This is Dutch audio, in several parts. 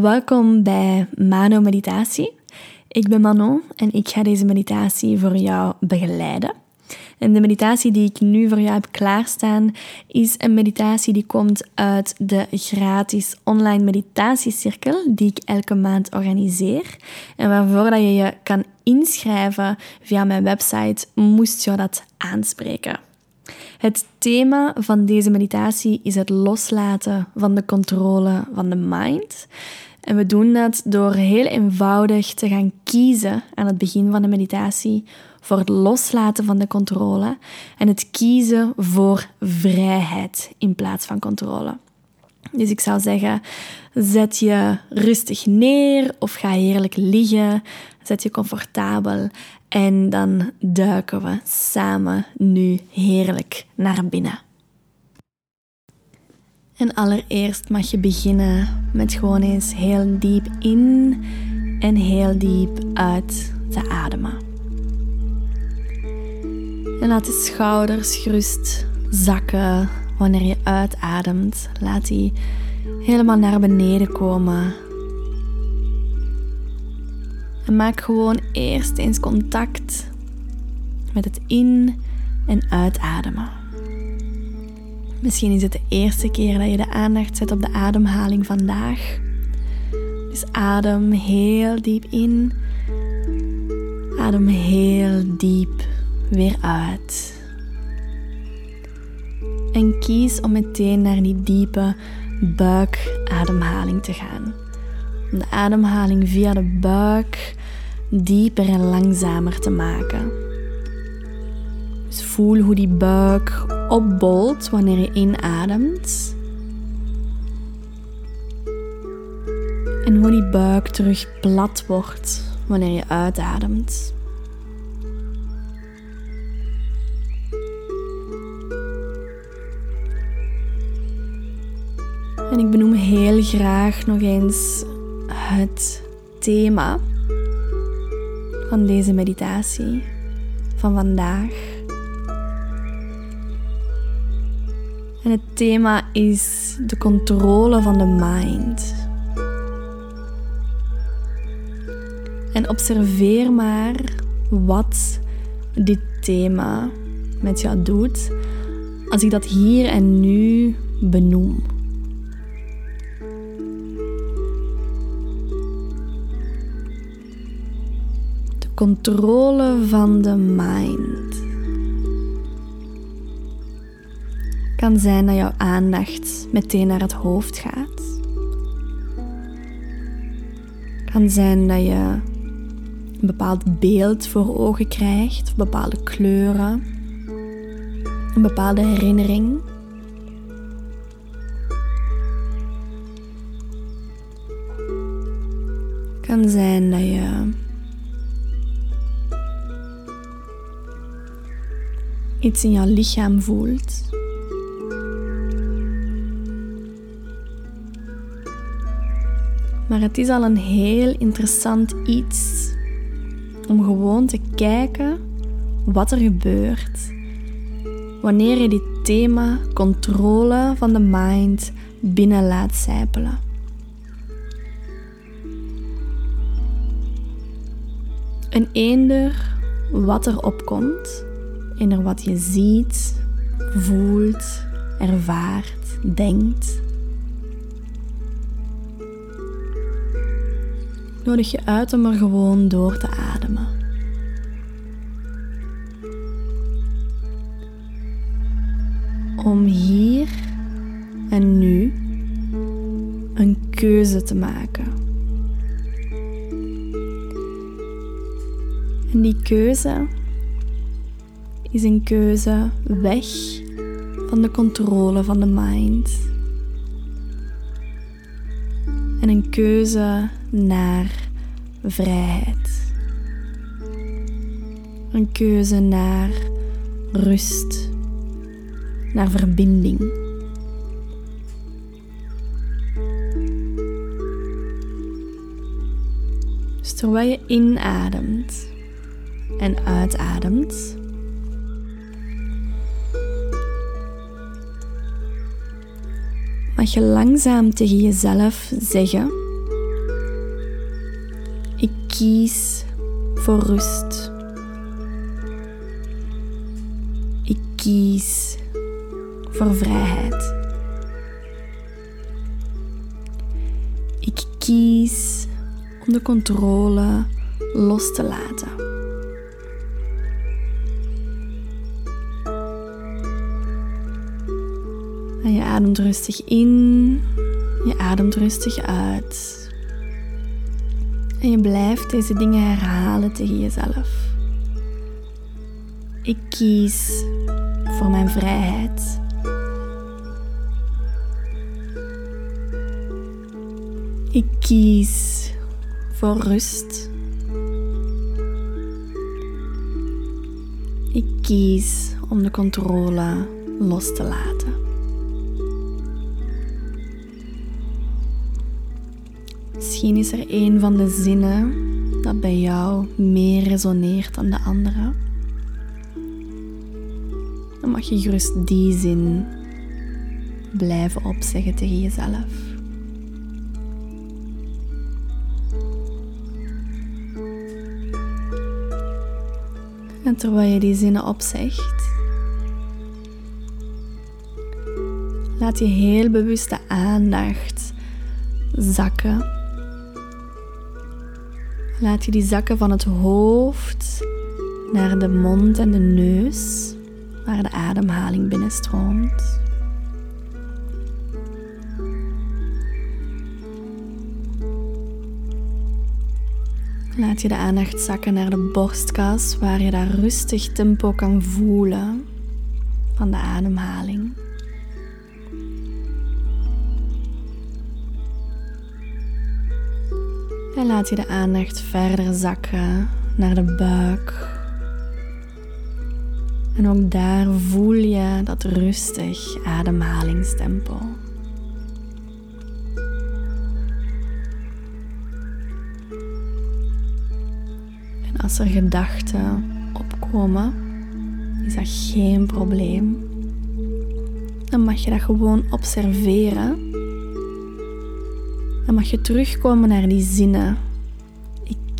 Welkom bij Mano Meditatie. Ik ben Manon en ik ga deze meditatie voor jou begeleiden. En de meditatie die ik nu voor jou heb klaarstaan is een meditatie die komt uit de gratis online meditatiecirkel die ik elke maand organiseer. En waarvoor dat je je kan inschrijven via mijn website, moest je dat aanspreken. Het thema van deze meditatie is het loslaten van de controle van de mind. En we doen dat door heel eenvoudig te gaan kiezen aan het begin van de meditatie voor het loslaten van de controle en het kiezen voor vrijheid in plaats van controle. Dus ik zou zeggen, zet je rustig neer of ga heerlijk liggen, zet je comfortabel en dan duiken we samen nu heerlijk naar binnen. En allereerst mag je beginnen met gewoon eens heel diep in en heel diep uit te ademen. En laat de schouders gerust zakken wanneer je uitademt. Laat die helemaal naar beneden komen. En maak gewoon eerst eens contact met het in- en uitademen. Misschien is het de eerste keer dat je de aandacht zet op de ademhaling vandaag. Dus adem heel diep in. Adem heel diep weer uit. En kies om meteen naar die diepe buikademhaling te gaan. De ademhaling via de buik dieper en langzamer te maken. Dus voel hoe die buik opbolt wanneer je inademt. En hoe die buik terug plat wordt wanneer je uitademt. En ik benoem heel graag nog eens het thema van deze meditatie van vandaag. En het thema is de controle van de mind. En observeer maar wat dit thema met jou doet als ik dat hier en nu benoem. Controle van de mind. kan zijn dat jouw aandacht meteen naar het hoofd gaat. Kan zijn dat je een bepaald beeld voor ogen krijgt, bepaalde kleuren, een bepaalde herinnering. Kan zijn dat je iets in jouw lichaam voelt. Maar het is al een heel interessant iets om gewoon te kijken wat er gebeurt wanneer je dit thema controle van de mind binnen laat zijpelen. En eender wat er opkomt, eender wat je ziet, voelt, ervaart, denkt, nodig je uit om er gewoon door te ademen. Om hier en nu een keuze te maken. En die keuze is een keuze weg van de controle van de mind. En een keuze naar vrijheid. Een keuze naar rust, naar verbinding. Dus terwijl je inademt en uitademt, mag je langzaam tegen jezelf zeggen kies voor rust. Ik kies voor vrijheid. Ik kies om de controle los te laten. Ademt rustig in, je ademt rustig uit. En je blijft deze dingen herhalen tegen jezelf. Ik kies voor mijn vrijheid. Ik kies voor rust. Ik kies om de controle los te laten. Misschien is er een van de zinnen dat bij jou meer resoneert dan de andere. Dan mag je gerust die zin blijven opzeggen tegen jezelf. En terwijl je die zinnen opzegt, laat je heel bewust de aandacht zakken. Laat je die zakken van het hoofd naar de mond en de neus, waar de ademhaling binnenstroomt. Laat je de aandacht zakken naar de borstkas, waar je daar rustig tempo kan voelen van de ademhaling. Laat je de aandacht verder zakken naar de buik. En ook daar voel je dat rustig ademhalingstempo. Als er gedachten opkomen, is dat geen probleem. Dan mag je dat gewoon observeren. Dan mag je terugkomen naar die zinnen.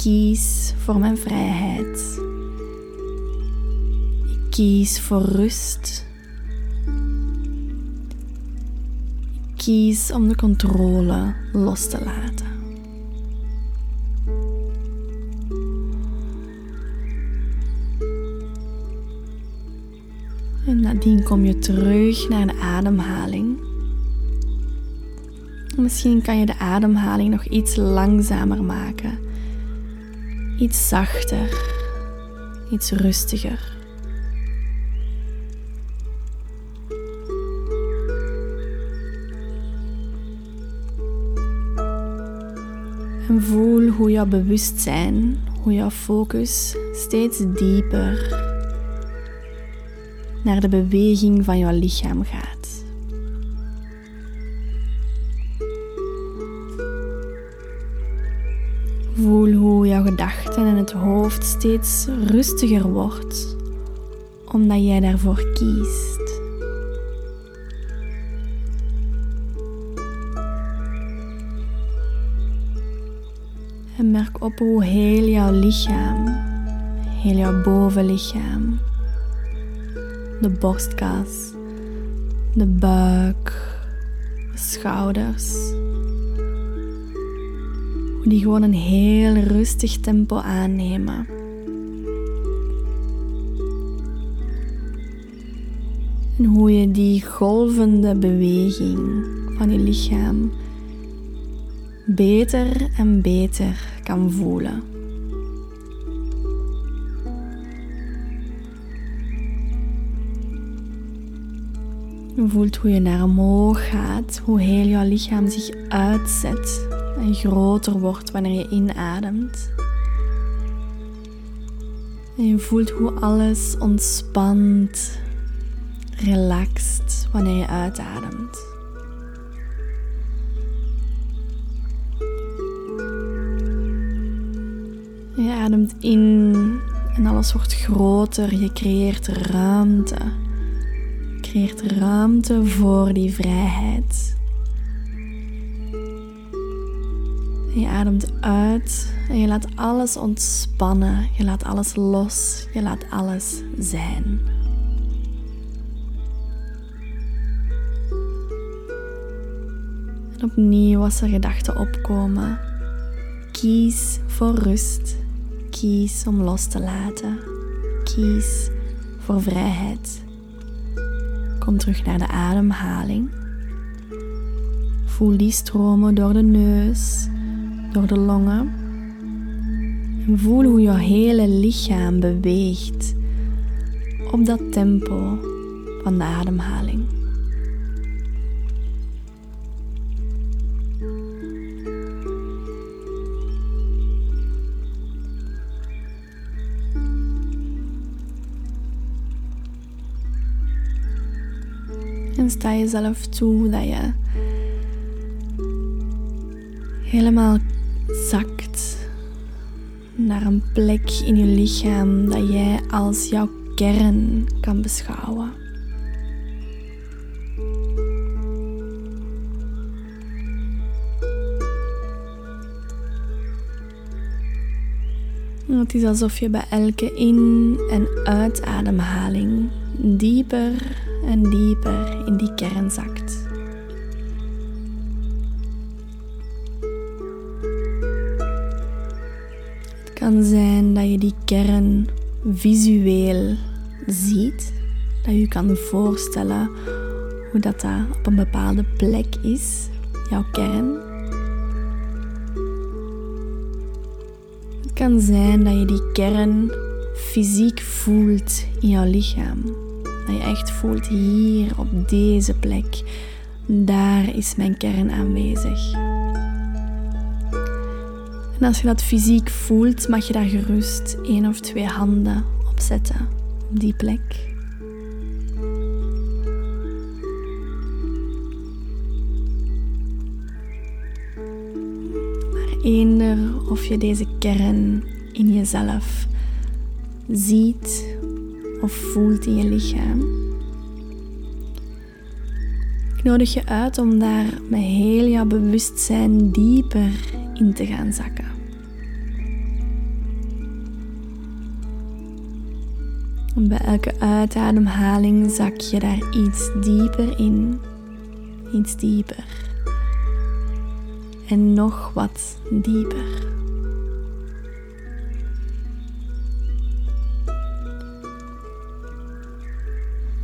Kies voor mijn vrijheid. Ik kies voor rust. Ik kies om de controle los te laten. En nadien kom je terug naar de ademhaling. Misschien kan je de ademhaling nog iets langzamer maken. Iets zachter. Iets rustiger. En voel hoe jouw bewustzijn, hoe jouw focus steeds dieper naar de beweging van jouw lichaam gaat. Voel hoe jouw gedachten en het hoofd steeds rustiger wordt, omdat jij daarvoor kiest. En merk op hoe heel jouw lichaam, heel jouw bovenlichaam, de borstkas, de buik, de schouders. Hoe die gewoon een heel rustig tempo aannemen. En hoe je die golvende beweging van je lichaam beter en beter kan voelen. Je voelt hoe je naar omhoog gaat, hoe heel jouw lichaam zich uitzet en groter wordt wanneer je inademt. En je voelt hoe alles ontspant, relaxt wanneer je uitademt. Je ademt in en alles wordt groter. Je creëert ruimte creëert ruimte voor die vrijheid. Je ademt uit en je laat alles ontspannen. Je laat alles los. Je laat alles zijn. En opnieuw als er gedachten opkomen, kies voor rust. Kies om los te laten. Kies voor vrijheid. Kom terug naar de ademhaling. Voel die stromen door de neus, door de longen. En voel hoe je hele lichaam beweegt op dat tempo van de ademhaling. En sta jezelf toe dat je helemaal zakt naar een plek in je lichaam dat jij als jouw kern kan beschouwen. Het is alsof je bij elke in- en uitademhaling dieper en dieper in die kern zakt. Kan zijn dat je die kern visueel ziet, dat je kan voorstellen hoe dat, dat op een bepaalde plek is, jouw kern. Het kan zijn dat je die kern fysiek voelt in jouw lichaam. Dat je echt voelt hier op deze plek, daar is mijn kern aanwezig. En als je dat fysiek voelt, mag je daar gerust één of twee handen op zetten, op die plek. Maar eender of je deze kern in jezelf ziet of voelt in je lichaam. Ik nodig je uit om daar met heel jouw bewustzijn dieper in te gaan zakken. Bij elke uitademhaling zak je daar iets dieper in, iets dieper en nog wat dieper.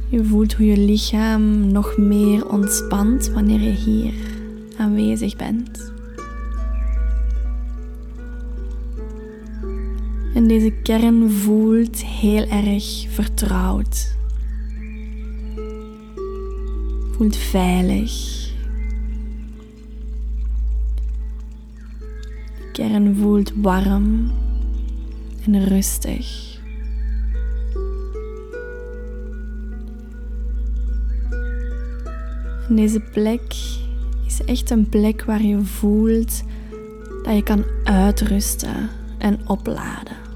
Je voelt hoe je lichaam nog meer ontspant wanneer je hier aanwezig bent. En deze kern voelt heel erg vertrouwd. Voelt veilig. De kern voelt warm en rustig. En deze plek is echt een plek waar je voelt dat je kan uitrusten en opladen.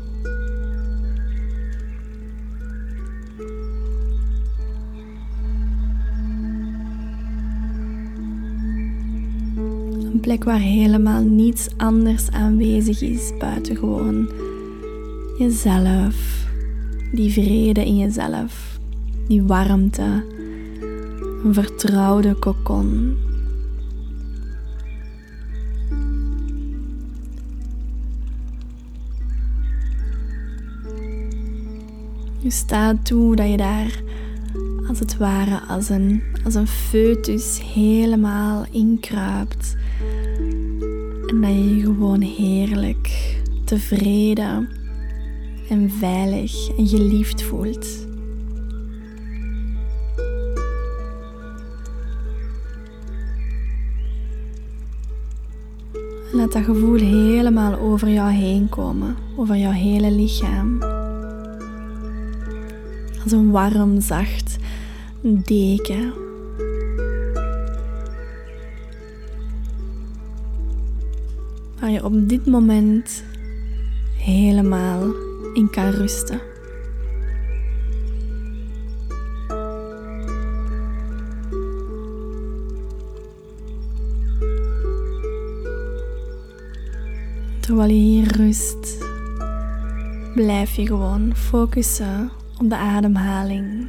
Plek waar helemaal niets anders aanwezig is buiten gewoon jezelf, die vrede in jezelf, die warmte een vertrouwde kokon. Je staat toe dat je daar als het ware als een, als een foetus helemaal inkruipt. En dat je je gewoon heerlijk, tevreden en veilig en geliefd voelt. Laat dat gevoel helemaal over jou heen komen, over jouw hele lichaam. Als een warm, zacht deken. Waar je op dit moment helemaal in kan rusten. Terwijl je hier rust, blijf je gewoon focussen op de ademhaling.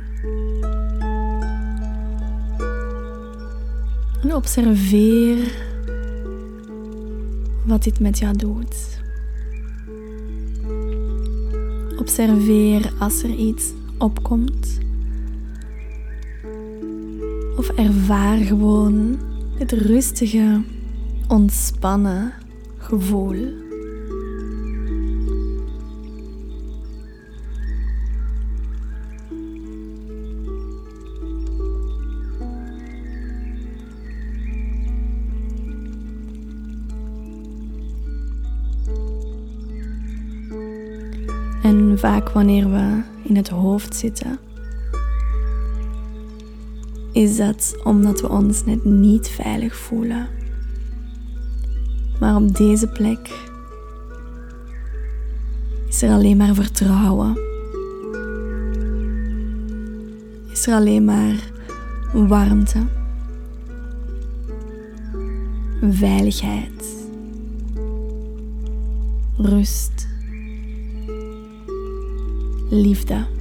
En observeer wat dit met jou doet. Observeer als er iets opkomt. Of ervaar gewoon het rustige, ontspannen gevoel. Wanneer we in het hoofd zitten, is dat omdat we ons net niet veilig voelen. Maar op deze plek is er alleen maar vertrouwen. Is er alleen maar warmte, veiligheid, rust liefde.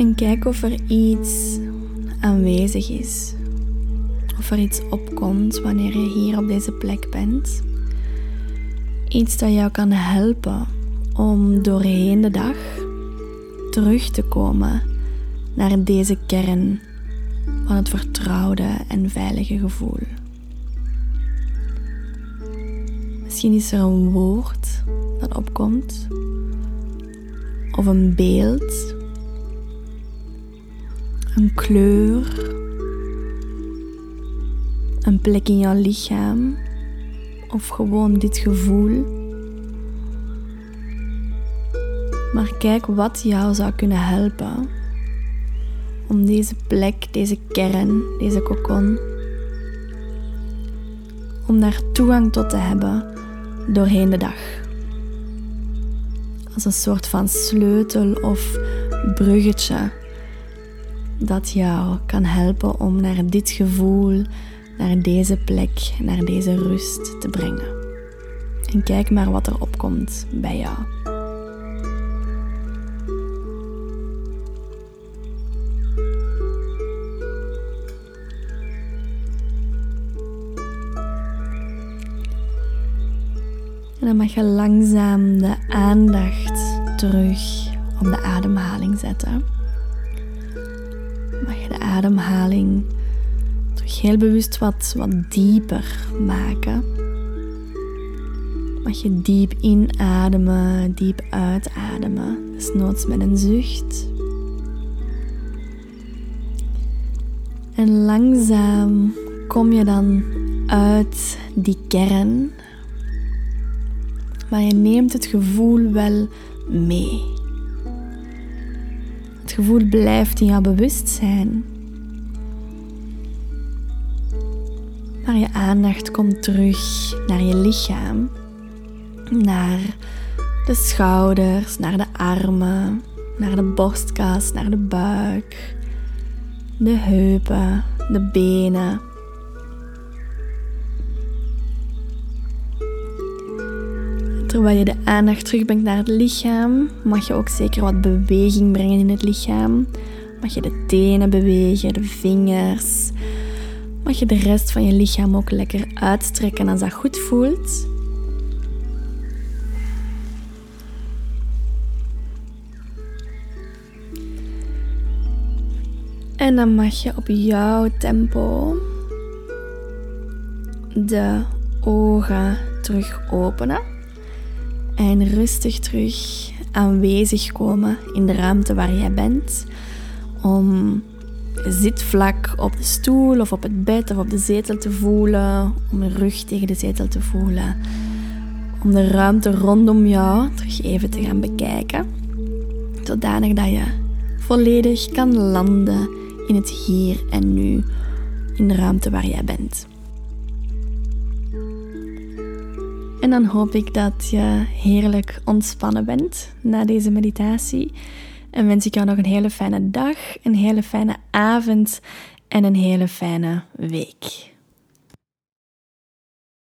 En kijk of er iets aanwezig is. Of er iets opkomt wanneer je hier op deze plek bent. Iets dat jou kan helpen om doorheen de dag terug te komen naar deze kern van het vertrouwde en veilige gevoel. Misschien is er een woord dat opkomt, of een beeld een kleur, een plek in jouw lichaam of gewoon dit gevoel. Maar kijk wat jou zou kunnen helpen om deze plek, deze kern, deze kokon, om daar toegang tot te hebben doorheen de dag. Als een soort van sleutel of bruggetje dat jou kan helpen om naar dit gevoel, naar deze plek, naar deze rust te brengen. En kijk maar wat er opkomt bij jou. En dan mag je langzaam de aandacht terug op de ademhaling zetten ademhaling heel bewust wat, wat dieper maken. Mag je diep inademen, diep uitademen, desnoods met een zucht. En langzaam kom je dan uit die kern, maar je neemt het gevoel wel mee. Het gevoel blijft in jouw bewustzijn. Maar je aandacht komt terug naar je lichaam, naar de schouders, naar de armen, naar de borstkas, naar de buik, de heupen, de benen. Terwijl je de aandacht terugbrengt naar het lichaam, mag je ook zeker wat beweging brengen in het lichaam. Mag je de tenen bewegen, de vingers. Mag je de rest van je lichaam ook lekker uitstrekken als dat goed voelt. En dan mag je op jouw tempo de ogen terug openen en rustig terug aanwezig komen in de ruimte waar jij bent. Om zitvlak op de stoel of op het bed of op de zetel te voelen. Om je rug tegen de zetel te voelen. om de ruimte rondom jou terug even te gaan bekijken. Zodanig dat je volledig kan landen in het hier en nu, in de ruimte waar jij bent. En dan hoop ik dat je heerlijk ontspannen bent na deze meditatie. En wens ik jou nog een hele fijne dag, een hele fijne avond en een hele fijne week.